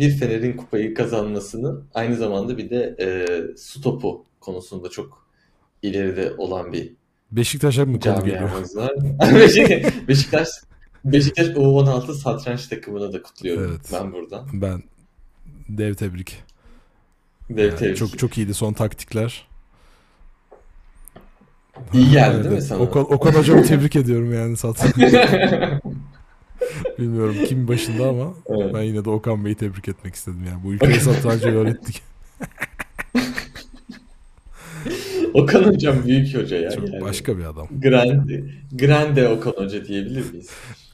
bir Fener'in kupayı kazanmasını aynı zamanda bir de e, su topu konusunda çok ileride olan bir Beşiktaş'a mı konu geliyor? Beşiktaş, Beşiktaş, Beşiktaş U16 satranç takımına da kutluyorum Evet. ben buradan. Ben dev tebrik. Dev Yani tebrik. çok çok iyiydi son taktikler. İyi geldi değil mi Evet, sana? Okan, Okan hocamı tebrik ediyorum yani satranç. Bilmiyorum kim başında ama Evet. ben yine de Okan Bey'i tebrik etmek istedim yani. Bu ülkeye satrancı öğrettik. Okan hocam büyük hoca ya. Çok yani. başka bir adam. Grande, Grande Okan hoca diyebilir miyiz?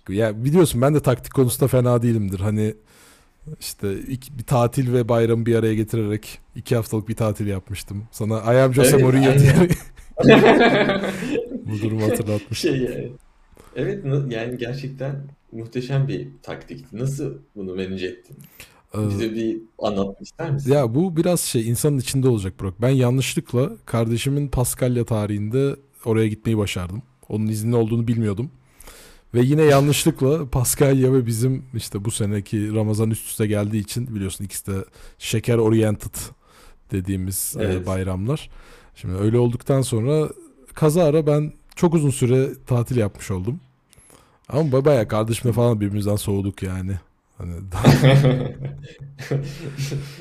Ya biliyorsun ben de taktik konusunda fena değilimdir. Hani işte ilk bir tatil ve bayramı bir araya getirerek iki haftalık bir tatil yapmıştım. Sana I am Jose Evet, Mourinho diyerek bu durumu hatırlatmıştım. Şey yani. Evet yani gerçekten muhteşem bir taktikti. Nasıl bunu menüce ettin? Ee, Bize bir anlatmak ister misin? Ya bu biraz şey insanın içinde olacak Burak. Ben yanlışlıkla kardeşimin Paskalya tarihinde oraya gitmeyi başardım. Onun izinli olduğunu bilmiyordum. Ve yine yanlışlıkla Paskalya ve bizim işte bu seneki Ramazan üst üste geldiği için biliyorsun ikisi de şeker oriented dediğimiz e, Evet. bayramlar. Şimdi öyle olduktan sonra kazara ben çok uzun süre tatil yapmış oldum. Ama ba- bayağı kardeşimle falan birbirimizden soğuduk yani. Hani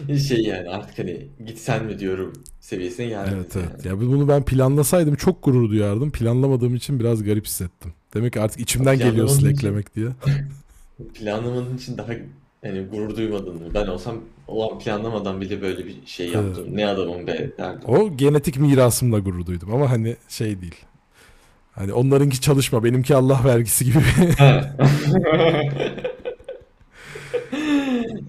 şey yani artık hani gitsen mi diyorum seviyesine geldi. Evet evet. Ya bunu ben planlasaydım çok gurur duyardım. Planlamadığım için biraz garip hissettim. Demek ki artık içimden geliyor Planlamadığın için- eklemek diye. Planlamanın için daha yani gurur duymadın mı? Ben olsam o an planlamadan bile böyle bir şey Evet. yaptım. Ne adamım be derdim. O genetik mirasımla gurur duydum ama hani şey değil. Hani onlarınki çalışma, benimki Allah vergisi gibi.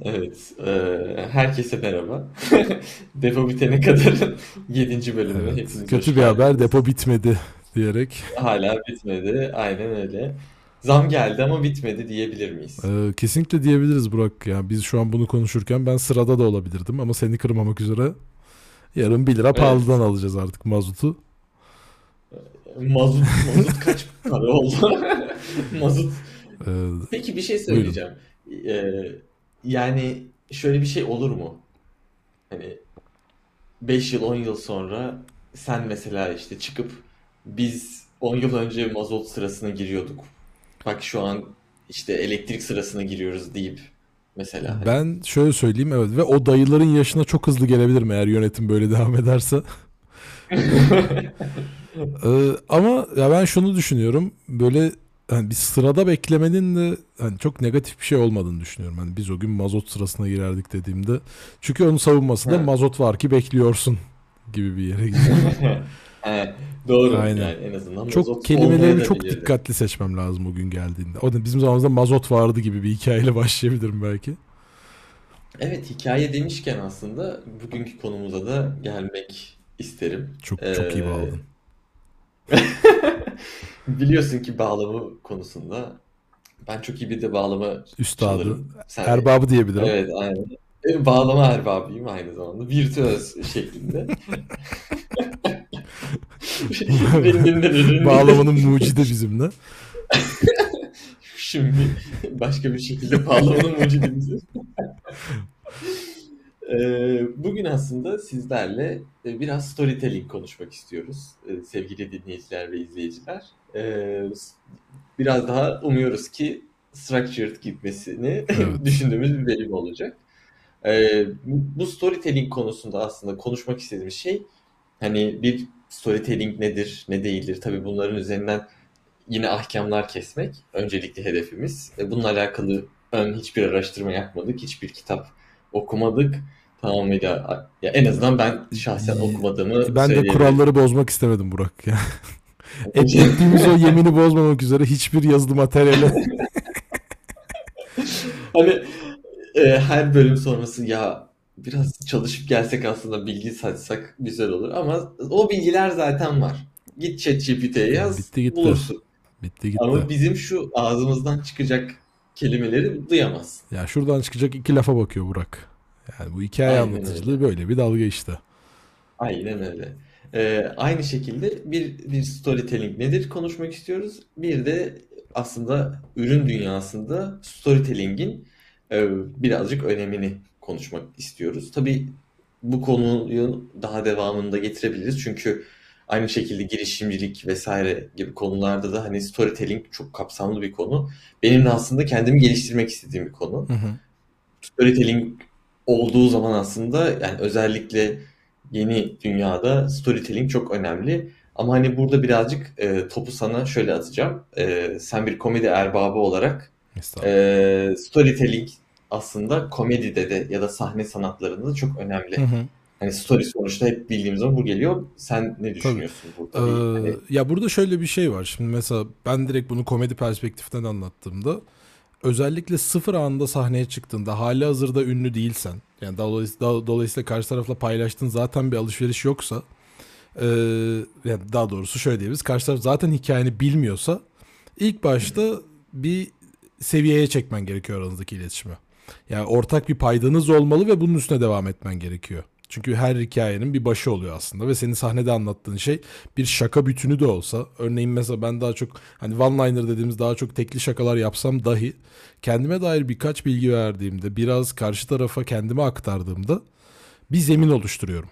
Evet. eee, herkese merhaba. Depo bitene kadar 7. bölümü Evet, hepiniz Kötü bir haber depo bitmedi diyerek. Hala bitmedi. Aynen öyle. Zam geldi ama bitmedi diyebilir miyiz? Ee, kesinlikle diyebiliriz Burak. Ya biz şu an bunu konuşurken ben sırada da olabilirdim ama seni kırmamak üzere yarın 1 lira Evet. pahalıdan alacağız artık mazotu. Mazot, mazot kaç para oldu? Mazot. Ee, Peki bir şey söyleyeceğim. Eee, yani şöyle bir şey olur mu? Hani 5 yıl 10 yıl sonra sen mesela işte çıkıp biz 10 yıl önce mazot sırasına giriyorduk. Bak şu an işte elektrik sırasına giriyoruz deyip mesela. Ben şöyle söyleyeyim evet ve o dayıların yaşına çok hızlı gelebilirim eğer yönetim böyle devam ederse. Ee, ama ya ben şunu düşünüyorum böyle hani bir sırada beklemenin de hani çok negatif bir şey olmadığını düşünüyorum. Hani biz o gün mazot sırasına girerdik dediğimde. Çünkü onun savunmasında Ha. mazot var ki bekliyorsun gibi bir yere gidiyor. Doğru Aynen. yani en azından Çok mazot kelimelerimi çok olmayabilirdi. dikkatli seçmem lazım o gün geldiğinde. O da bizim zamanımızda mazot vardı gibi bir hikayeyle başlayabilirim belki. Evet hikaye demişken aslında bugünkü konumuza da gelmek isterim. Çok çok iyi Ee, bağladın. Biliyorsun ki bağlama konusunda ben çok iyi bir de bağlama Üstadı. çalarım. Sen Erbabı diyebilirim. Evet aynen. Bağlama erbabıyım aynı zamanda. Virtüöz şeklinde. Bağlamanın mucidi bizimle. Şimdi başka bir şekilde bağlamanın mucidimizi. Ee, Bugün aslında sizlerle e, biraz storytelling konuşmak istiyoruz e, sevgili dinleyiciler ve izleyiciler. Ee, Biraz daha umuyoruz ki structured gitmesini Evet. düşündüğümüz bir bölüm olacak. Ee, Bu storytelling konusunda aslında konuşmak istediğimiz şey hani bir storytelling nedir, ne değildir? Tabii bunların üzerinden yine ahkamlar kesmek öncelikli hedefimiz. E, Bununla alakalı ön hiçbir araştırma yapmadık, hiçbir kitap okumadık. Tamamıyla ya en azından ben şahsen okumadığımı Ben de kuralları bozmak istemedim Burak. Ya. Et, ettiğimiz o yemini bozmamak üzere hiçbir yazılı materyale Hani e, her bölüm sonrası ya biraz çalışıp gelsek aslında bilgi saçsak güzel olur ama o bilgiler zaten var. Git ChatGPT'ye yaz, Bitti gitti. bulursun. bitti gitti. Ama bizim şu ağzımızdan çıkacak kelimeleri duyamazsın. Ya şuradan çıkacak iki lafa bakıyor Burak. Yani bu hikaye Aynen anlatıcılığı böyle bir dalga işte. Aynen öyle. Ee, aynı şekilde bir bir storytelling nedir konuşmak istiyoruz. Bir de aslında ürün dünyasında storytelling'in e, birazcık önemini konuşmak istiyoruz. Tabii bu konuyu daha devamında getirebiliriz. Çünkü aynı şekilde girişimcilik vesaire gibi konularda da hani storytelling çok kapsamlı bir konu. Benim de aslında kendimi geliştirmek istediğim bir konu. Hı hı. Storytelling olduğu zaman aslında yani özellikle yeni dünyada storytelling çok önemli. Ama hani burada birazcık e, topu sana şöyle atacağım. E, sen bir komedi erbabı olarak e, storytelling aslında komedide de ya da sahne sanatlarında da çok önemli. Hı hı. Hani story sonuçta hep bildiğimiz zaman bu geliyor. Sen ne düşünüyorsun burada? Ee, Hani, ya burada şöyle bir şey var. Şimdi mesela ben direkt bunu komedi perspektiften anlattığımda özellikle sıfır anında sahneye çıktığında hali hazırda ünlü değilsen yani dolayısıyla, dolayısıyla karşı tarafla paylaştığın zaten bir alışveriş yoksa e, yani daha doğrusu şöyle diyebiliriz karşı taraf zaten hikayeni bilmiyorsa ilk başta bir seviyeye çekmen gerekiyor aranızdaki iletişimi. Yani ortak bir paydanız olmalı ve bunun üstüne devam etmen gerekiyor. Çünkü her hikayenin bir başı oluyor aslında ve senin sahnede anlattığın şey bir şaka bütünü de olsa örneğin mesela ben daha çok hani one liner dediğimiz daha çok tekli şakalar yapsam dahi kendime dair birkaç bilgi verdiğimde biraz karşı tarafa kendime aktardığımda bir zemin oluşturuyorum.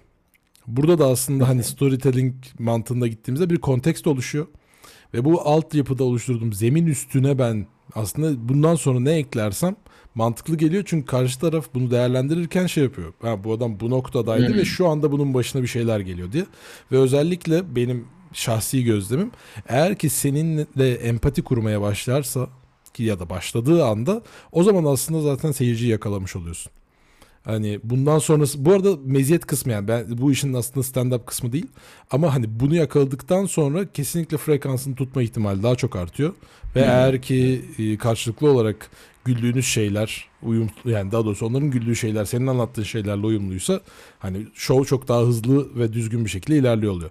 Burada da aslında hani storytelling mantığında gittiğimizde bir kontekst oluşuyor. Ve bu altyapıda oluşturduğum zemin üstüne ben aslında bundan sonra ne eklersem mantıklı geliyor. Çünkü karşı taraf bunu değerlendirirken şey yapıyor. Ha, bu adam bu noktadaydı hmm. ve şu anda bunun başına bir şeyler geliyor diye. Ve özellikle benim şahsi gözlemim eğer ki seninle empati kurmaya başlarsa ki ya da başladığı anda o zaman aslında zaten seyirciyi yakalamış oluyorsun. Hani bundan sonrası bu arada meziyet kısmı yani ben bu işin aslında stand-up kısmı değil. Ama hani bunu yakaladıktan sonra kesinlikle frekansını tutma ihtimali daha çok artıyor. Ve hmm. eğer ki e, karşılıklı olarak güldüğünüz şeyler uyum yani daha doğrusu onların güldüğü şeyler senin anlattığın şeylerle uyumluysa hani show çok daha hızlı ve düzgün bir şekilde ilerliyor oluyor.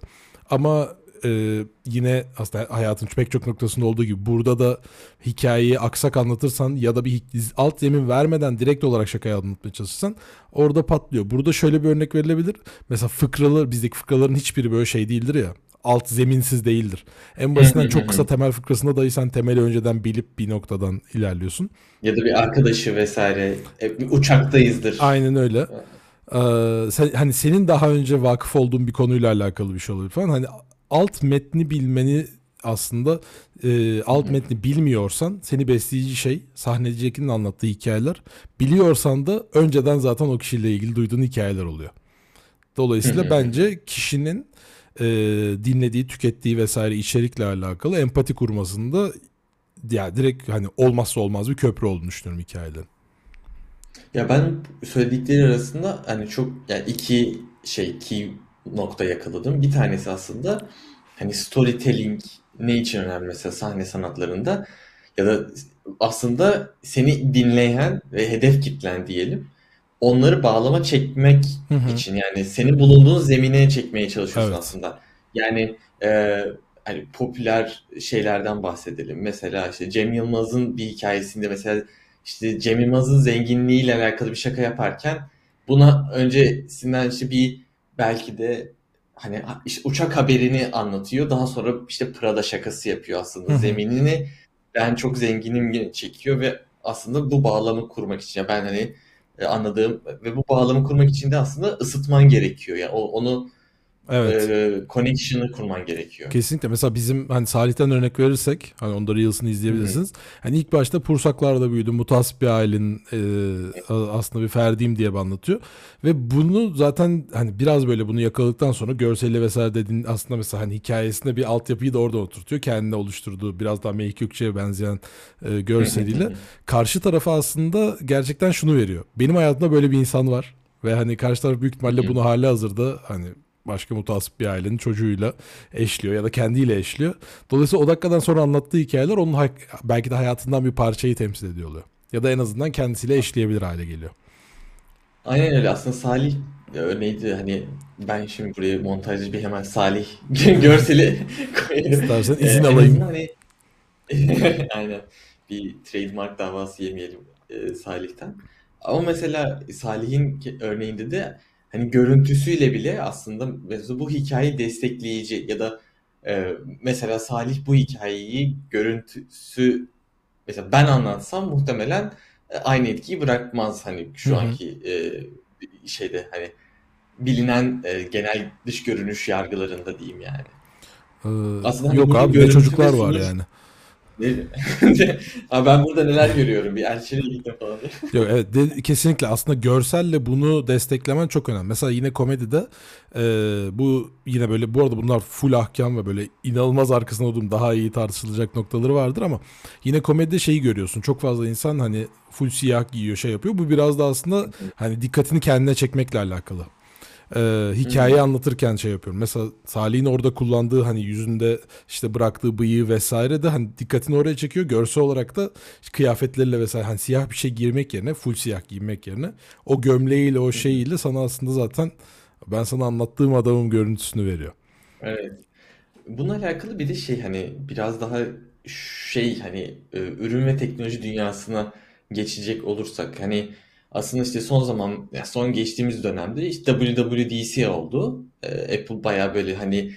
Ama e, yine aslında hayatın pek çok noktasında olduğu gibi burada da hikayeyi aksak anlatırsan ya da bir alt zemin vermeden direkt olarak şakayı anlatmaya çalışırsan orada patlıyor. Burada şöyle bir örnek verilebilir. Mesela fıkralar bizdeki fıkraların hiçbiri böyle şey değildir ya alt zeminsiz değildir. En basitinden çok kısa temel fıkrasında dahi sen temeli önceden bilip bir noktadan ilerliyorsun. Ya da bir arkadaşı vesaire e, bir uçaktayızdır. Aynen öyle. Ee, sen, hani senin daha önce vakıf olduğun bir konuyla alakalı bir şey olabilir falan. Hani alt metni bilmeni aslında e, alt metni bilmiyorsan seni besleyici şey sahnecinin anlattığı hikayeler. Biliyorsan da önceden zaten o kişiyle ilgili duyduğun hikayeler oluyor. Dolayısıyla bence kişinin e, dinlediği, tükettiği vesaire içerikle alakalı empati kurmasında ya direkt hani olmazsa olmaz bir köprü olduğunu düşünüyorum hikayelerin. Ya ben söyledikleri arasında hani çok yani iki şey key nokta yakaladım. Bir tanesi aslında hani storytelling ne için önemli mesela sahne sanatlarında ya da aslında seni dinleyen ve hedef kitlen diyelim onları bağlama çekmek hı hı. için yani senin bulunduğun zemine çekmeye çalışıyorsun evet. aslında. Yani e, hani popüler şeylerden bahsedelim. Mesela işte Cem Yılmaz'ın bir hikayesinde mesela işte Cem Yılmaz'ın zenginliğiyle alakalı bir şaka yaparken buna öncesinden işte bir belki de hani işte uçak haberini anlatıyor. Daha sonra işte Prada şakası yapıyor aslında. Zeminini ben çok zenginim çekiyor ve aslında bu bağlamı kurmak için. Yani ben hani e, anladığım ve bu bağlamı kurmak için de aslında ısıtman gerekiyor. Yani onu Evet. E, connection'ı kurman gerekiyor. Kesinlikle. Mesela bizim hani Salih'ten örnek verirsek hani onda Reels'ını izleyebilirsiniz. Hı-hı. Hani ilk başta Pursaklar'da büyüdüm. Mutasip bir ailenin e, aslında bir ferdiyim diye anlatıyor. Ve bunu zaten hani biraz böyle bunu yakaladıktan sonra görseli vesaire dediğin aslında mesela hani hikayesinde bir altyapıyı da orada oturtuyor. Kendine oluşturduğu biraz daha Meyik Gökçe'ye benzeyen e, görseliyle. Karşı tarafa aslında gerçekten şunu veriyor. Benim hayatımda böyle bir insan var. Ve hani karşı taraf büyük ihtimalle bunu hali hazırda hani başka mutasip bir ailenin çocuğuyla eşliyor ya da kendiyle eşliyor. Dolayısıyla o dakikadan sonra anlattığı hikayeler onun belki de hayatından bir parçayı temsil ediyor oluyor. Ya da en azından kendisiyle eşleyebilir hale geliyor. Aynen öyle. Aslında Salih örneğiydi hani ben şimdi buraya montajcı bir hemen Salih görseli koyayım. İstersen izin ee, alayım. Hani... Aynen. Bir trademark davası yemeyelim e, Salih'ten. Ama mesela Salih'in örneğinde de hani görüntüsüyle bile aslında mesela bu hikayeyi destekleyici ya da e, mesela Salih bu hikayeyi görüntüsü mesela ben anlatsam muhtemelen aynı etkiyi bırakmaz hani şu Hı hı. anki e, şeyde hani bilinen e, genel dış görünüş yargılarında diyeyim yani. Ee, Aslında hani yok abi görüntü çocuklar var sunuş yani. Mi? Abi ben burada neler görüyorum bir elçiyle gittim falan. Yok evet de- kesinlikle aslında görselle bunu desteklemen çok önemli. Mesela yine komedide e, bu yine böyle bu arada bunlar full ahkam ve böyle inanılmaz arkasında olduğum daha iyi tartışılacak noktaları vardır ama yine komedide şeyi görüyorsun. Çok fazla insan hani full siyah giyiyor şey yapıyor. Bu biraz da aslında hani dikkatini kendine çekmekle alakalı. Ee, hikayeyi anlatırken şey yapıyorum. Mesela Salih'in orada kullandığı hani yüzünde işte bıraktığı bıyığı vesaire de hani dikkatini oraya çekiyor. Görsel olarak da kıyafetleriyle vesaire hani siyah bir şey giymek yerine full siyah giymek yerine o gömleğiyle o şeyiyle sana aslında zaten ben sana anlattığım adamın görüntüsünü veriyor. Evet. Bununla alakalı bir de şey hani biraz daha şey hani e, ürün ve teknoloji dünyasına geçecek olursak hani aslında işte son zaman ya son geçtiğimiz dönemde işte WWDC oldu. E, Apple bayağı böyle hani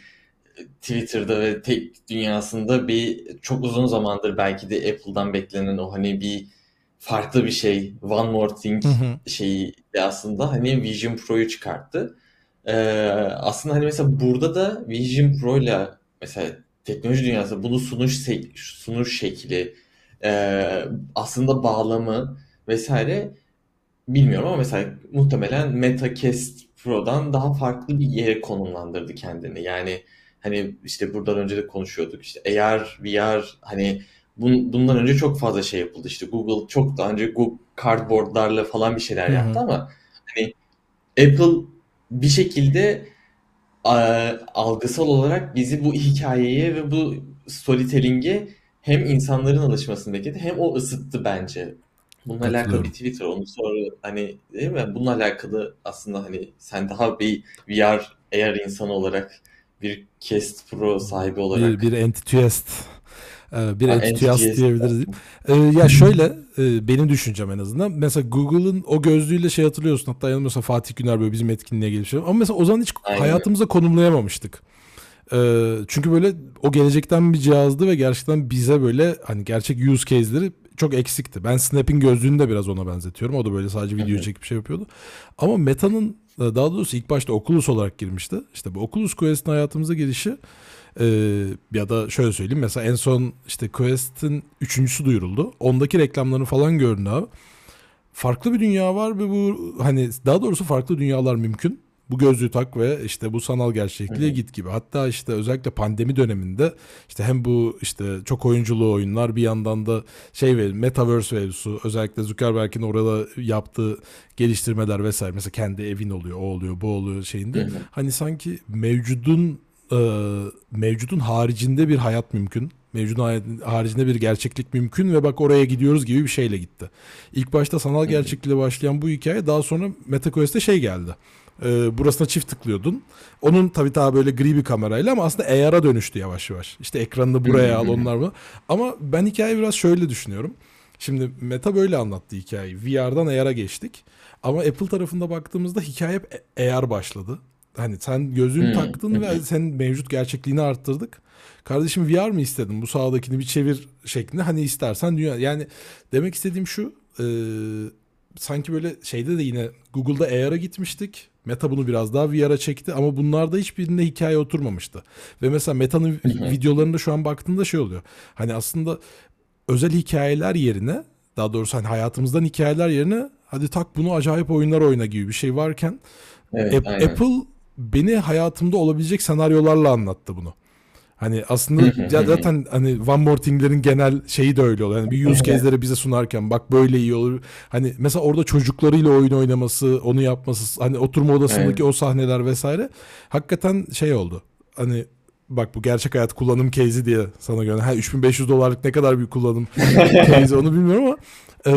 Twitter'da ve tek dünyasında bir çok uzun zamandır belki de Apple'dan beklenen o hani bir farklı bir şey One More Thing Hı hı. şeyi de aslında hani Vision Pro'yu çıkarttı. Ee, aslında hani mesela burada da Vision Pro ile mesela teknoloji dünyası bunu sunuş sunuş şekli e, aslında bağlamı vesaire bilmiyorum ama mesela muhtemelen Meta Quest Pro'dan daha farklı bir yere konumlandırdı kendini. Yani hani işte buradan önce de konuşuyorduk işte AR, VR hani bun- bundan önce çok fazla şey yapıldı. İşte Google çok daha önce Google Cardboard'larla falan bir şeyler Hı yaptı ama hani Apple bir şekilde a- algısal olarak bizi bu hikayeye ve bu storytelling'e hem insanların alışmasını bekledi hem o ısıttı bence. Bununla alakalı bir. Twitter onu sonra hani değil mi? Bununla alakalı aslında hani sen daha bir VR AR insanı olarak bir Quest Pro sahibi Bir bir olarak enthusiast e, bir enthusiast enthusiast diyebiliriz. E, ya şöyle e, benim düşüncem en azından. Mesela Google'ın o gözlüğüyle şey hatırlıyorsun. Hatta yanılmıyorsam Fatih Güner böyle bizim etkinliğe gelmiş. Ama mesela o zaman hiç aynen hayatımıza konumlayamamıştık. Çünkü böyle o gelecekten bir cihazdı ve gerçekten bize böyle hani gerçek use case'leri çok eksikti. Ben Snap'in gözlüğünü de biraz ona benzetiyorum. O da böyle sadece video hı. çekip şey yapıyordu. Ama Meta'nın e, daha doğrusu ilk başta Oculus olarak girmişti. İşte bu Oculus Quest'in hayatımıza girişi ee, ya da şöyle söyleyeyim mesela en son işte Quest'in üçüncüsü duyuruldu. Ondaki reklamlarını falan gördün abi. Farklı bir dünya var ve bu hani daha doğrusu farklı dünyalar mümkün. Bu gözlüğü tak ve işte bu sanal Hı gerçekliğe hı. git gibi. Hatta işte özellikle pandemi döneminde işte hem bu işte çok oyunculu oyunlar bir yandan da şey ve Metaverse mevzusu özellikle Zuckerberg'in orada yaptığı geliştirmeler vesaire mesela kendi evin oluyor o oluyor bu oluyor Hı şeyinde hı. hani sanki mevcudun e, mevcudun haricinde bir hayat mümkün. Mevcudun haricinde bir gerçeklik mümkün ve bak oraya gidiyoruz gibi bir şeyle gitti. İlk başta sanal Hı hı. gerçekliğe başlayan bu hikaye daha sonra MetaQuest'e şey geldi. E, burasına çift tıklıyordun. Onun tabii daha böyle gri bir kamerayla ama aslında AR'a dönüştü yavaş yavaş. İşte ekranını buraya al onlar bu. Ama ben hikayeyi biraz şöyle düşünüyorum. Şimdi Meta böyle anlattı hikayeyi. VR'dan AR'a geçtik. Ama Apple tarafında baktığımızda hikaye hep AR başladı. Hani sen gözlüğünü taktın ve senin mevcut gerçekliğini arttırdık. Kardeşim VR mı istedin? Bu sağdakini bir çevir şeklinde. Hani istersen dünya. Yani demek istediğim şu. e, sanki böyle şeyde de yine Google'da AR'a gitmiştik. Meta bunu biraz daha VR'a çekti ama bunlarda hiçbirinde hikaye oturmamıştı. Ve mesela Meta'nın videolarında şu an baktığında şey oluyor. Hani aslında özel hikayeler yerine daha doğrusu hani hayatımızdan hikayeler yerine hadi tak bunu acayip oyunlar oyna gibi bir şey varken Evet, aynen. Apple beni hayatımda olabilecek senaryolarla anlattı bunu. Hani aslında ya zaten hani One More Thing'lerin genel şeyi de öyle oluyor. Yani bir use case'leri bize sunarken bak böyle iyi olur. Hani mesela orada çocuklarıyla oyun oynaması, onu yapması, hani oturma odasındaki Evet. o sahneler vesaire hakikaten şey oldu. Hani bak bu gerçek hayat kullanım case'i diye sana göre. Ha 3500 dolarlık ne kadar bir kullanım case'i onu bilmiyorum ama e,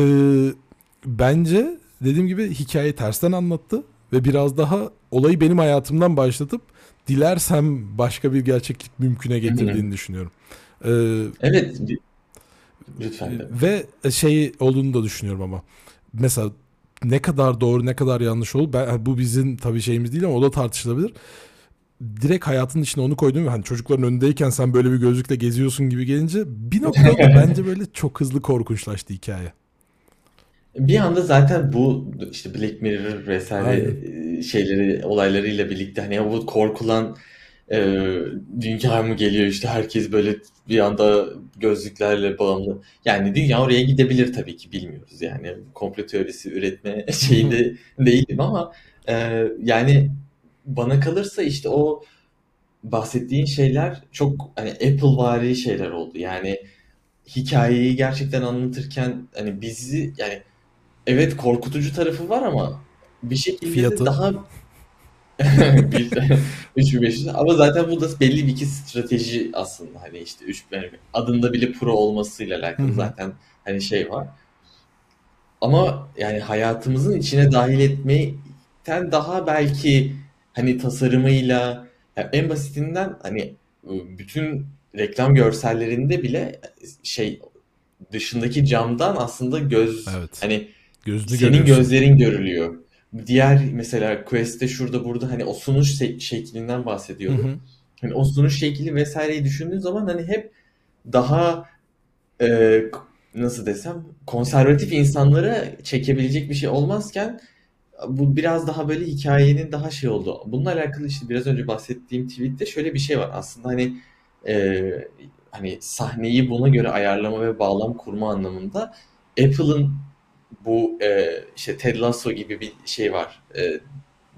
bence dediğim gibi hikayeyi tersten anlattı ve biraz daha olayı benim hayatımdan başlatıp dilersem başka bir gerçeklik mümküne getirdiğini düşünüyorum. E, Evet, lütfen ve şey olduğunu da düşünüyorum ama mesela ne kadar doğru ne kadar yanlış olur ben bu bizim tabii şeyimiz değil ama o da tartışılabilir. Direkt hayatın içine onu koydum hani çocukların önündeyken sen böyle bir gözlükle geziyorsun gibi gelince bir noktada bence böyle çok hızlı korkunçlaştı hikaye. Bir anda zaten bu işte Black Mirror vesaire Aynen. e, şeyleri olaylarıyla birlikte hani bu korkulan e, dünya mı geliyor işte herkes böyle bir anda gözlüklerle bağımlı. Yani dünya oraya gidebilir tabii ki bilmiyoruz yani komplo teorisi üretme şeyinde değilim ama e, yani bana kalırsa işte o bahsettiğin şeyler çok hani Apple vari şeyler oldu. Yani hikayeyi gerçekten anlatırken hani bizi yani evet korkutucu tarafı var ama bir şekilde de Fiyatı. daha bir 3500 ama zaten bu da belli bir iki strateji aslında hani işte 3 yani adında bile pro olmasıyla alakalı hı. zaten hani şey var. Ama yani hayatımızın içine dahil etmekten daha belki hani tasarımıyla ya en basitinden hani bütün reklam görsellerinde bile şey dışındaki camdan aslında göz Evet. hani Gözünü senin görüyorsun. gözlerin görülüyor. Diğer mesela Quest'te şurada burada hani o sunuş se- şeklinden Hı hı. Hani o sunuş şekli vesaireyi düşündüğün zaman hani hep daha e, nasıl desem konservatif insanlara çekebilecek bir şey olmazken bu biraz daha böyle hikayenin daha şey oldu. Bununla alakalı işte biraz önce bahsettiğim tweette şöyle bir şey var. Aslında hani e, hani sahneyi buna göre ayarlama ve bağlam kurma anlamında Apple'ın bu e, işte Ted Lasso gibi bir şey var. E,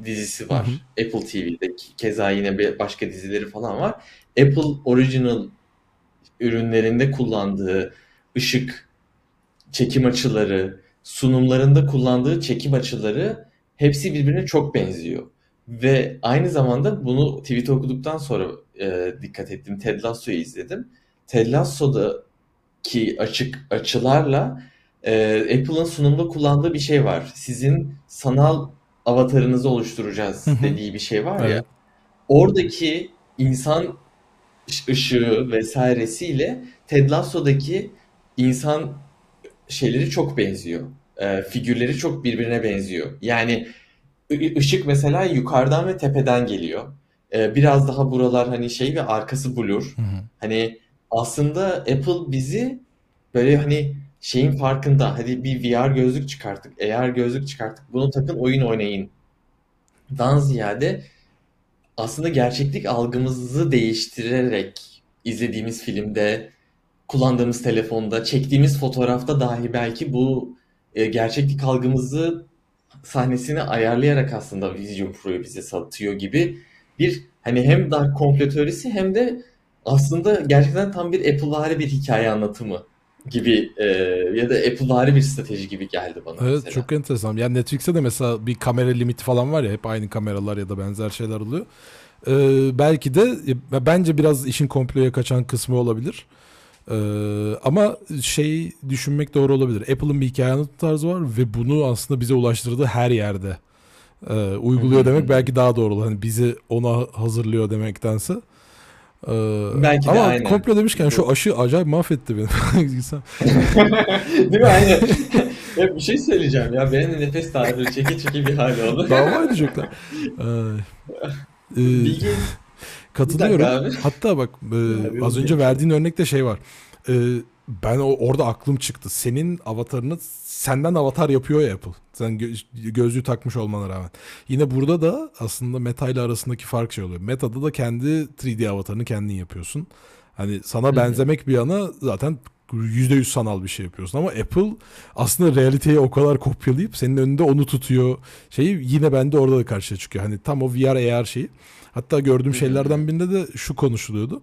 dizisi Hı hı. var. Apple TV'de keza yine başka dizileri falan var. Apple Original ürünlerinde kullandığı ışık, çekim açıları, sunumlarında kullandığı çekim açıları hepsi birbirine çok benziyor. Ve aynı zamanda bunu tweet'i okuduktan sonra e, dikkat ettim. Ted Lasso'yu izledim. Ted Lasso'daki açık açılarla e, Apple'ın sunumda kullandığı bir şey var. Sizin sanal avatarınızı oluşturacağız dediği bir şey var ya. Evet. Oradaki insan ışığı vesairesiyle Ted Lasso'daki insan şeyleri çok benziyor. Ee, figürleri çok birbirine benziyor. Yani ışık mesela yukarıdan ve tepeden geliyor. Ee, biraz daha buralar hani şey ve arkası blur. Hı hı. Hani aslında Apple bizi böyle hani şeyin farkında. Hadi bir VR gözlük çıkarttık, AR gözlük çıkarttık. Bunu takın oyun oynayın. Dan ziyade aslında gerçeklik algımızı değiştirerek izlediğimiz filmde, kullandığımız telefonda, çektiğimiz fotoğrafta dahi belki bu e, gerçeklik algımızı sahnesini ayarlayarak aslında Vision Pro'yu bize satıyor gibi bir hani hem daha komplo teorisi hem de aslında gerçekten tam bir Apple'vari bir hikaye anlatımı gibi e, ya da Apple'vari bir strateji gibi geldi bana Evet mesela. çok enteresan. Yani Netflix'te de mesela bir kamera limiti falan var ya hep aynı kameralar ya da benzer şeyler oluyor. Ee, belki de e, bence biraz işin komploya kaçan kısmı olabilir. Ee, ama şey düşünmek doğru olabilir. Apple'ın bir hikaye anlatım tarzı var ve bunu aslında bize ulaştırdığı her yerde e, hı uyguluyor demek belki daha doğru olur. Hani bizi ona hazırlıyor demektense. Ee, Belki de ama aynen. komplo demişken şu aşı acayip mahvetti beni. Değil mi? Aynen. Ya bir şey söyleyeceğim ya. Benim de nefes darlığı çeke çeke bir hal oldu. Dava edecekler. Ee, e, Bilgi katılıyorum. Hatta bak e, az önce verdiğin örnekte şey var. E, ben o, orada aklım çıktı. Senin avatarını senden avatar yapıyor ya Apple. Sen gö- gözlüğü takmış olmana rağmen. Yine burada da aslında Meta ile arasındaki fark şey oluyor. Meta'da da kendi 3D avatarını kendin yapıyorsun. Hani sana hı. benzemek bir yana zaten %100 sanal bir şey yapıyorsun ama Apple aslında realiteyi o kadar kopyalayıp senin önünde onu tutuyor. Şeyi yine bende orada da karşıya çıkıyor. Hani tam o VR AR şeyi. Hatta gördüğüm şeylerden birinde de şu konuşuluyordu.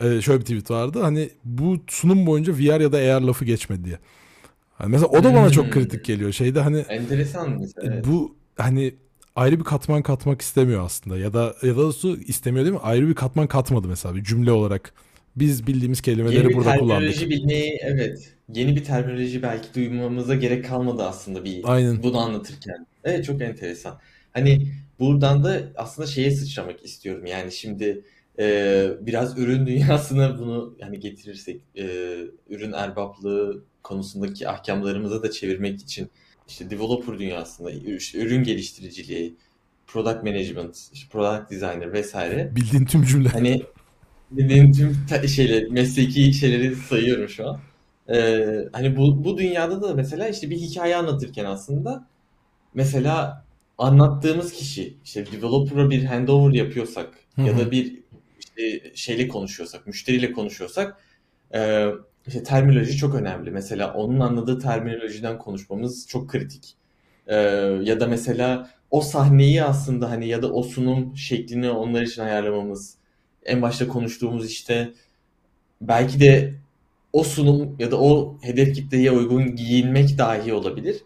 Ee, şöyle bir tweet vardı. Hani bu sunum boyunca VR ya da AR lafı geçmedi diye. Hani mesela o da bana çok kritik geliyor. Şeyde hani Enteresan mesela. Evet. bu hani ayrı bir katman katmak istemiyor aslında. Ya da ya da su istemiyor değil mi? Ayrı bir katman katmadı mesela bir cümle olarak. Biz bildiğimiz Yeni kelimeleri bir burada kullandık. terminoloji bilmeyi evet. Yeni bir terminoloji belki duymamıza gerek kalmadı aslında bir Aynen. bunu anlatırken. Evet çok enteresan. Hani buradan da aslında şeye sıçramak istiyorum. Yani şimdi e, biraz ürün dünyasına bunu yani getirirsek e, ürün erbaplığı konusundaki ahkamlarımıza da çevirmek için işte developer dünyasında işte ürün geliştiriciliği, product management, işte product designer vesaire Bildiğin tüm cümle. Hani dediğin tüm ta- şeyler, mesleki şeyleri sayıyorum şu an. Ee, hani bu, bu dünyada da mesela işte bir hikaye anlatırken aslında mesela anlattığımız kişi işte developer'a bir handover yapıyorsak Hı ya da bir işte şeyle konuşuyorsak, müşteriyle konuşuyorsak e, işte terminoloji çok önemli. Mesela onun anladığı terminolojiden konuşmamız çok kritik. E, ya da mesela o sahneyi aslında hani ya da o sunum şeklini onlar için ayarlamamız. En başta konuştuğumuz işte belki de o sunum ya da o hedef kitleye uygun giyinmek dahi olabilir.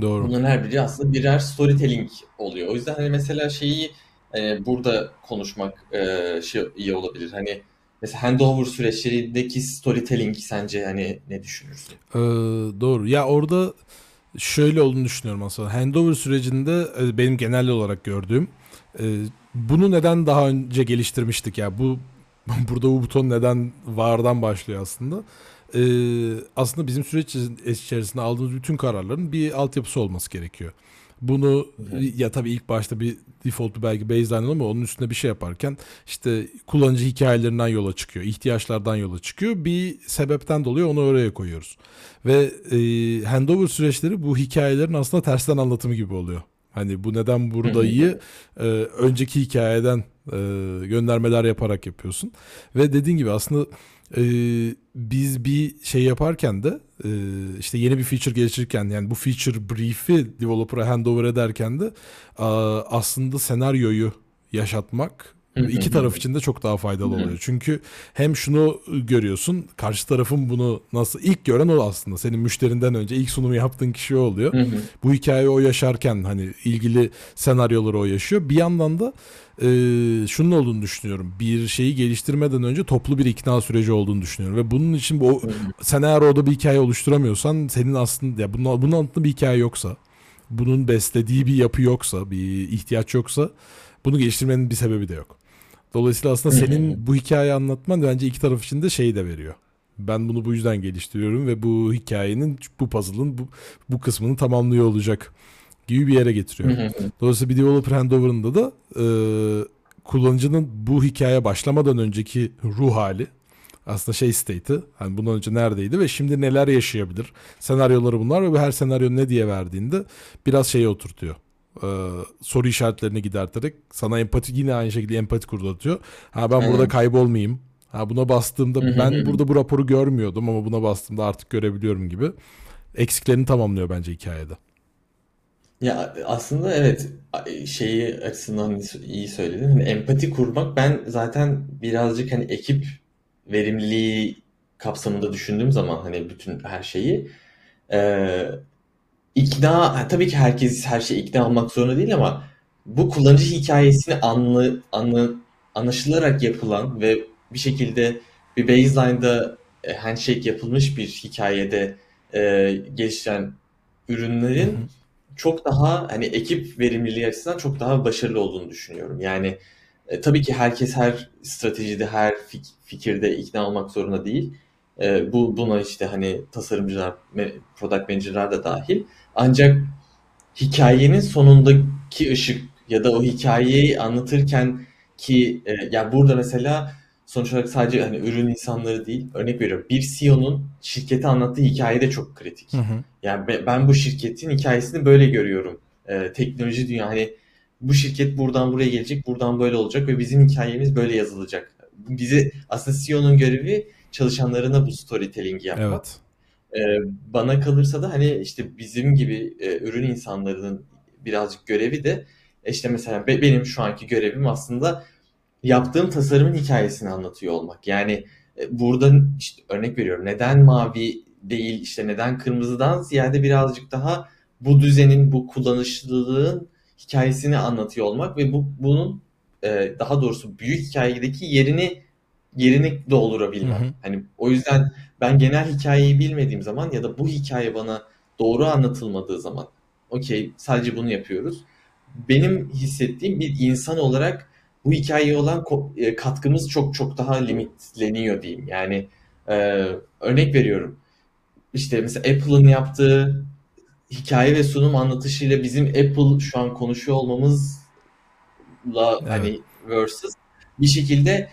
Doğru. Bunların her biri aslında birer storytelling oluyor. O yüzden hani mesela şeyi e, burada konuşmak e, şey iyi olabilir. Hani mesela handover süreçlerindeki storytelling sence hani ne düşünürsün? Ee, doğru. Ya orada şöyle olduğunu düşünüyorum aslında. Handover sürecinde e, benim genel olarak gördüğüm e, bunu neden daha önce geliştirmiştik ya bu burada bu buton neden vardan başlıyor aslında. Ee, aslında bizim süreç içerisinde aldığımız bütün kararların bir altyapısı olması gerekiyor. Bunu hı. ya tabii ilk başta bir default belki baseline ama onun üstüne bir şey yaparken işte kullanıcı hikayelerinden yola çıkıyor, ihtiyaçlardan yola çıkıyor. Bir sebepten dolayı onu oraya koyuyoruz. Ve e, handover süreçleri bu hikayelerin aslında tersten anlatımı gibi oluyor. Hani bu neden buradayı e, önceki hikayeden e, göndermeler yaparak yapıyorsun. Ve dediğin gibi aslında e, biz bir şey yaparken de işte yeni bir feature geliştirirken yani bu feature brief'i developer'a handover ederken de a, aslında senaryoyu yaşatmak İki taraf için de çok daha faydalı oluyor. Çünkü hem şunu görüyorsun karşı tarafın bunu nasıl ilk gören o aslında senin müşterinden önce ilk sunumu yaptığın kişi o oluyor. Bu hikayeyi o yaşarken hani ilgili senaryoları o yaşıyor. Bir yandan da e, şunun olduğunu düşünüyorum. Bir şeyi geliştirmeden önce toplu bir ikna süreci olduğunu düşünüyorum. Ve bunun için bu Hı hı. sen eğer orada bir hikaye oluşturamıyorsan senin aslında ya bunun, bunun altında bir hikaye yoksa bunun beslediği bir yapı yoksa bir ihtiyaç yoksa bunu geliştirmenin bir sebebi de yok. Dolayısıyla aslında senin bu hikayeyi anlatman bence iki taraf için de şeyi de veriyor. Ben bunu bu yüzden geliştiriyorum ve bu hikayenin bu puzzle'ın bu, bu kısmını tamamlıyor olacak gibi bir yere getiriyor. Dolayısıyla bir developer handover'ında da e, kullanıcının bu hikaye başlamadan önceki ruh hali aslında şey state'i hani bundan önce neredeydi ve şimdi neler yaşayabilir senaryoları bunlar ve her senaryo ne diye verdiğinde biraz şeye oturtuyor. Ee, soru işaretlerini giderterek sana empati yine aynı şekilde empati kurdatıyor. Ha ben burada Aynen. kaybolmayayım. Ha buna bastığımda ben burada bu raporu görmüyordum ama buna bastığımda artık görebiliyorum gibi eksiklerini tamamlıyor bence hikayede. Ya aslında evet şeyi açısından iyi söyledin. Hani empati kurmak ben zaten birazcık hani ekip verimliliği kapsamında düşündüğüm zaman hani bütün her şeyi e, ikna tabii ki herkes her şeye ikna olmak zorunda değil ama bu kullanıcı hikayesini anlı, anlı, anlaşılarak yapılan ve bir şekilde bir baseline'da e, handshake yapılmış bir hikayede e, geliştiren Hı ürünlerin çok daha hani ekip verimliliği açısından çok daha başarılı olduğunu düşünüyorum. Yani e, tabii ki herkes her stratejide, her fik- fikirde ikna olmak zorunda değil. E, bu buna işte hani tasarımcılar, product manager'lar da dahil. Ancak hikayenin sonundaki ışık ya da o hikayeyi anlatırken ki e, ya burada mesela sonuç olarak sadece hani ürün insanları değil, örnek veriyorum. Bir CEO'nun şirketi anlattığı hikaye de çok kritik. Hı hı. Yani be- ben bu şirketin hikayesini böyle görüyorum. Ee, teknoloji dünya hani bu şirket buradan buraya gelecek, buradan böyle olacak ve bizim hikayemiz böyle yazılacak. Bizi aslında CEO'nun görevi çalışanlarına bu storytelling yapmak. Evet. Ee, bana kalırsa da hani işte bizim gibi e, ürün insanlarının birazcık görevi de e, işte mesela be- benim şu anki görevim aslında yaptığım tasarımın hikayesini anlatıyor olmak. Yani e, burada işte örnek veriyorum neden mavi değil işte neden kırmızıdan ziyade birazcık daha bu düzenin bu kullanışlılığın hikayesini anlatıyor olmak ve bu bunun e, daha doğrusu büyük hikayedeki yerini yerini Hı doldurabilmem. hı. Hani o yüzden ben genel hikayeyi bilmediğim zaman ya da bu hikaye bana doğru anlatılmadığı zaman okey sadece bunu yapıyoruz. Benim hissettiğim bir insan olarak bu hikayeye olan e, katkımız çok çok daha limitleniyor diyeyim. Yani e, örnek veriyorum. İşte mesela Apple'ın yaptığı hikaye ve sunum anlatışıyla bizim Apple şu an konuşuyor olmamızla Evet. hani versus bir şekilde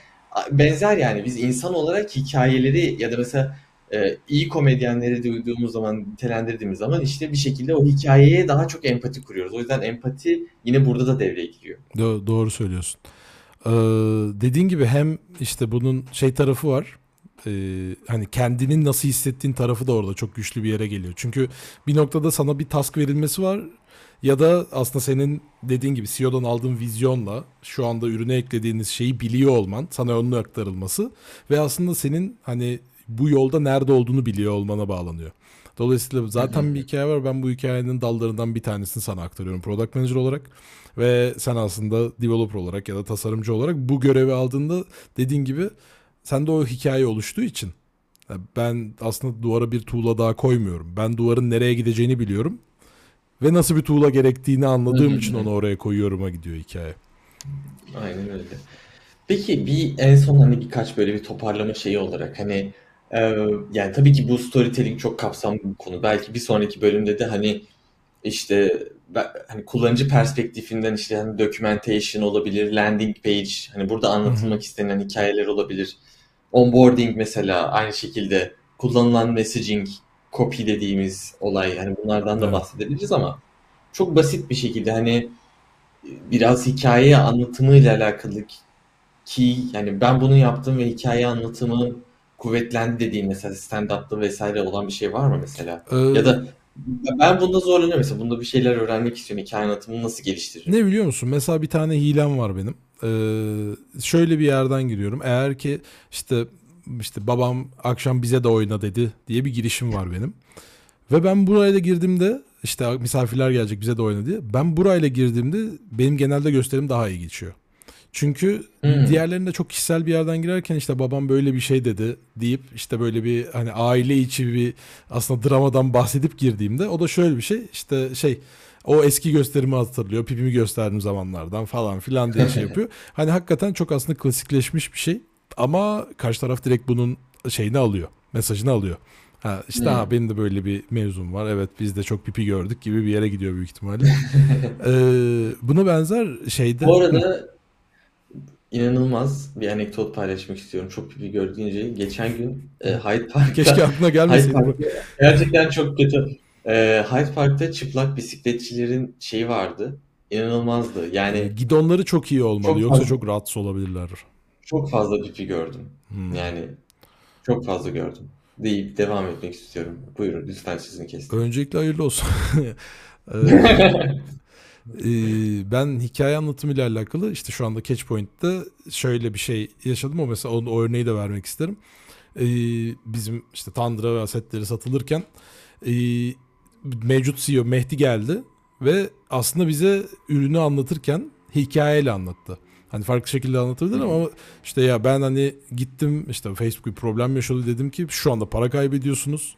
benzer yani biz insan olarak hikayeleri ya da mesela e, iyi komedyenleri duyduğumuz zaman, nitelendirdiğimiz zaman işte bir şekilde o hikayeye daha çok empati kuruyoruz. O yüzden empati yine burada da devreye giriyor. Do- doğru söylüyorsun. Ee, dediğin gibi hem işte bunun şey tarafı var. Ee, hani kendinin nasıl hissettiğin tarafı da orada çok güçlü bir yere geliyor. Çünkü bir noktada sana bir task verilmesi var ya da aslında senin dediğin gibi CEO'dan aldığın vizyonla şu anda ürüne eklediğiniz şeyi biliyor olman, sana onun aktarılması ve aslında senin hani bu yolda nerede olduğunu biliyor olmana bağlanıyor. Dolayısıyla zaten bir hikaye var. Ben bu hikayenin dallarından bir tanesini sana aktarıyorum product manager olarak. Ve sen aslında developer olarak ya da tasarımcı olarak bu görevi aldığında dediğin gibi sen de o hikaye oluştuğu için ben aslında duvara bir tuğla daha koymuyorum. Ben duvarın nereye gideceğini biliyorum. Ve nasıl bir tuğla gerektiğini anladığım için onu oraya koyuyorum'a gidiyor hikaye. Aynen öyle. Peki bir en son hani birkaç böyle bir toparlama şeyi olarak hani e, yani tabii ki bu storytelling çok kapsamlı bir konu. Belki bir sonraki bölümde de hani işte hani kullanıcı perspektifinden işte hani documentation olabilir, landing page, hani burada anlatılmak istenen hikayeler olabilir. Onboarding mesela aynı şekilde kullanılan messaging, copy dediğimiz olay hani bunlardan da bahsedebiliriz ama çok basit bir şekilde hani biraz hikaye anlatımıyla alakalı ki yani ben bunu yaptım ve hikaye anlatımı kuvvetlendi dediğin mesela stand-up'ta vesaire olan bir şey var mı mesela? Ee, ya da ben bunda zorlanıyorum mesela. Bunda bir şeyler öğrenmek istiyorum. Hikaye anlatımını nasıl geliştiririm? Ne biliyor musun? Mesela bir tane hilem var benim. Ee, şöyle bir yerden giriyorum. Eğer ki işte işte babam akşam bize de oyna dedi diye bir girişim var benim. Ve ben buraya da girdiğimde işte misafirler gelecek bize de oyna diye. Ben burayla girdiğimde benim genelde gösterim daha iyi geçiyor. Çünkü hmm. diğerlerinde çok kişisel bir yerden girerken işte babam böyle bir şey dedi deyip işte böyle bir hani aile içi bir aslında dramadan bahsedip girdiğimde o da şöyle bir şey işte şey o eski gösterimi hatırlıyor. Pipimi gösterdiğim zamanlardan falan filan diye şey yapıyor. hani hakikaten çok aslında klasikleşmiş bir şey. Ama karşı taraf direkt bunun şeyini alıyor. Mesajını alıyor. Ha işte hmm. ha benim de böyle bir mevzum var. Evet biz de çok pipi gördük gibi bir yere gidiyor büyük ihtimalle. ee, buna benzer şeyde... Bu arada inanılmaz bir anekdot paylaşmak istiyorum. Çok pipi gördüğünce geçen gün e, Hyde Park'ta... Keşke aklına gelmeseydi. gerçekten çok kötü. E, Hyde Park'ta çıplak bisikletçilerin şeyi vardı. İnanılmazdı. Yani gidonları çok iyi olmalı. Çok Yoksa fazla, çok rahatsız olabilirler. Çok fazla pipi gördüm. Hmm. Yani çok fazla gördüm. Deyip devam etmek istiyorum. Buyurun lütfen sizin kesin. Öncelikle hayırlı olsun. Ee, ee, ben hikaye anlatımıyla alakalı işte şu anda Catchpoint'te şöyle bir şey yaşadım. O mesela o, o örneği de vermek isterim. Ee, bizim işte Tandıra ve asetleri satılırken e, mevcut CEO Mehdi geldi ve aslında bize ürünü anlatırken hikayeyle anlattı. Hani farklı şekilde anlatabilir ama işte ya ben hani gittim işte Facebook bir problem yaşadı dedim ki şu anda para kaybediyorsunuz.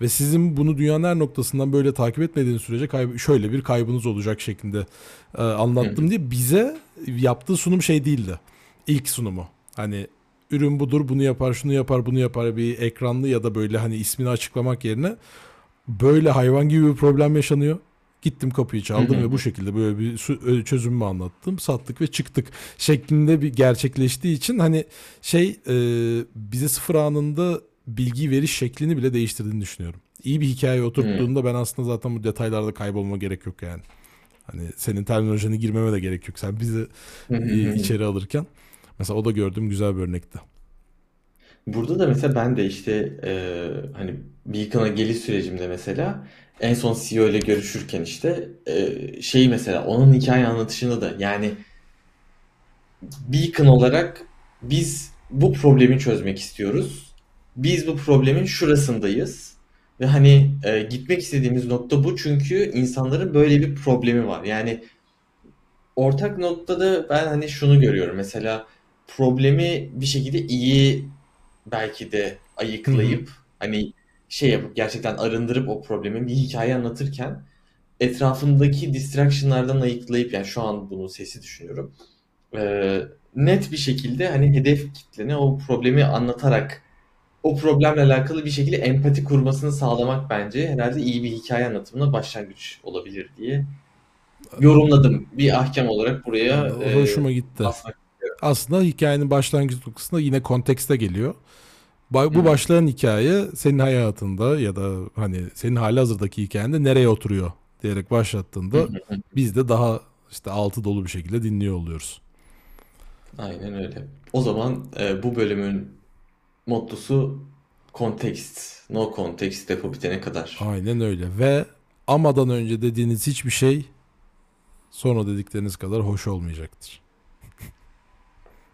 Ve sizin bunu dünyanın her noktasından böyle takip etmediğiniz sürece kayb- şöyle bir kaybınız olacak şeklinde e, anlattım diye bize yaptığı sunum şey değildi. İlk sunumu. Hani ürün budur bunu yapar şunu yapar bunu yapar bir ekranlı ya da böyle hani ismini açıklamak yerine böyle hayvan gibi bir problem yaşanıyor. Gittim kapıyı çaldım ve bu şekilde böyle bir çözümümü anlattım. Sattık ve çıktık şeklinde bir gerçekleştiği için hani şey e, bize sıfır anında bilgi veriş şeklini bile değiştirdiğini düşünüyorum. İyi bir hikaye oturttuğunda ben aslında zaten bu detaylarda kaybolma gerek yok yani. Hani senin terminolojine girmeme de gerek yok. Sen bizi içeri alırken. Mesela o da gördüğüm güzel bir örnekti. Burada da mesela ben de işte e, hani Beacon'a geliş sürecimde mesela en son CEO ile görüşürken işte e, şey mesela onun hikaye anlatışında da yani Beacon olarak biz bu problemi çözmek istiyoruz. Biz bu problemin şurasındayız. Ve hani e, gitmek istediğimiz nokta bu çünkü insanların böyle bir problemi var. Yani ortak noktada ben hani şunu görüyorum. Mesela problemi bir şekilde iyi belki de ayıklayıp Hı-hı. hani şey yapıp gerçekten arındırıp o problemi bir hikaye anlatırken etrafındaki distraction'lardan ayıklayıp yani şu an bunun sesi düşünüyorum. Ee, net bir şekilde hani hedef kitlene o problemi anlatarak o problemle alakalı bir şekilde empati kurmasını sağlamak bence herhalde iyi bir hikaye anlatımına başlangıç olabilir diye yorumladım. Bir ahkam olarak buraya o hoşuma e, gitti. Aslında hikayenin başlangıç noktasında yine kontekste geliyor. Bu Hı. başlayan hikaye senin hayatında ya da hani senin hali hazırdaki hikayende nereye oturuyor diyerek başlattığında biz de daha işte altı dolu bir şekilde dinliyor oluyoruz. Aynen öyle. O zaman e, bu bölümün mottosu kontekst. No context depo bitene kadar. Aynen öyle ve amadan önce dediğiniz hiçbir şey sonra dedikleriniz kadar hoş olmayacaktır.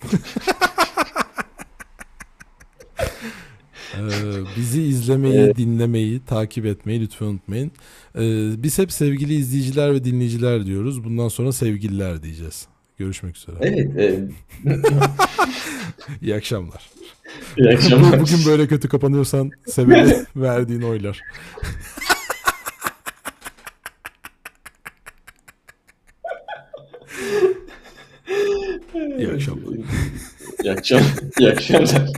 Ee, bizi izlemeyi, Evet. dinlemeyi, takip etmeyi lütfen unutmayın. Ee, biz hep sevgili izleyiciler ve dinleyiciler diyoruz. Bundan sonra sevgililer diyeceğiz. Görüşmek üzere. Evet. e, İyi akşamlar. iyi akşamlar. Bugün böyle kötü kapanıyorsan sebebi verdiğin oylar. İyi akşamlar. İyi akşam, iyi akşamlar.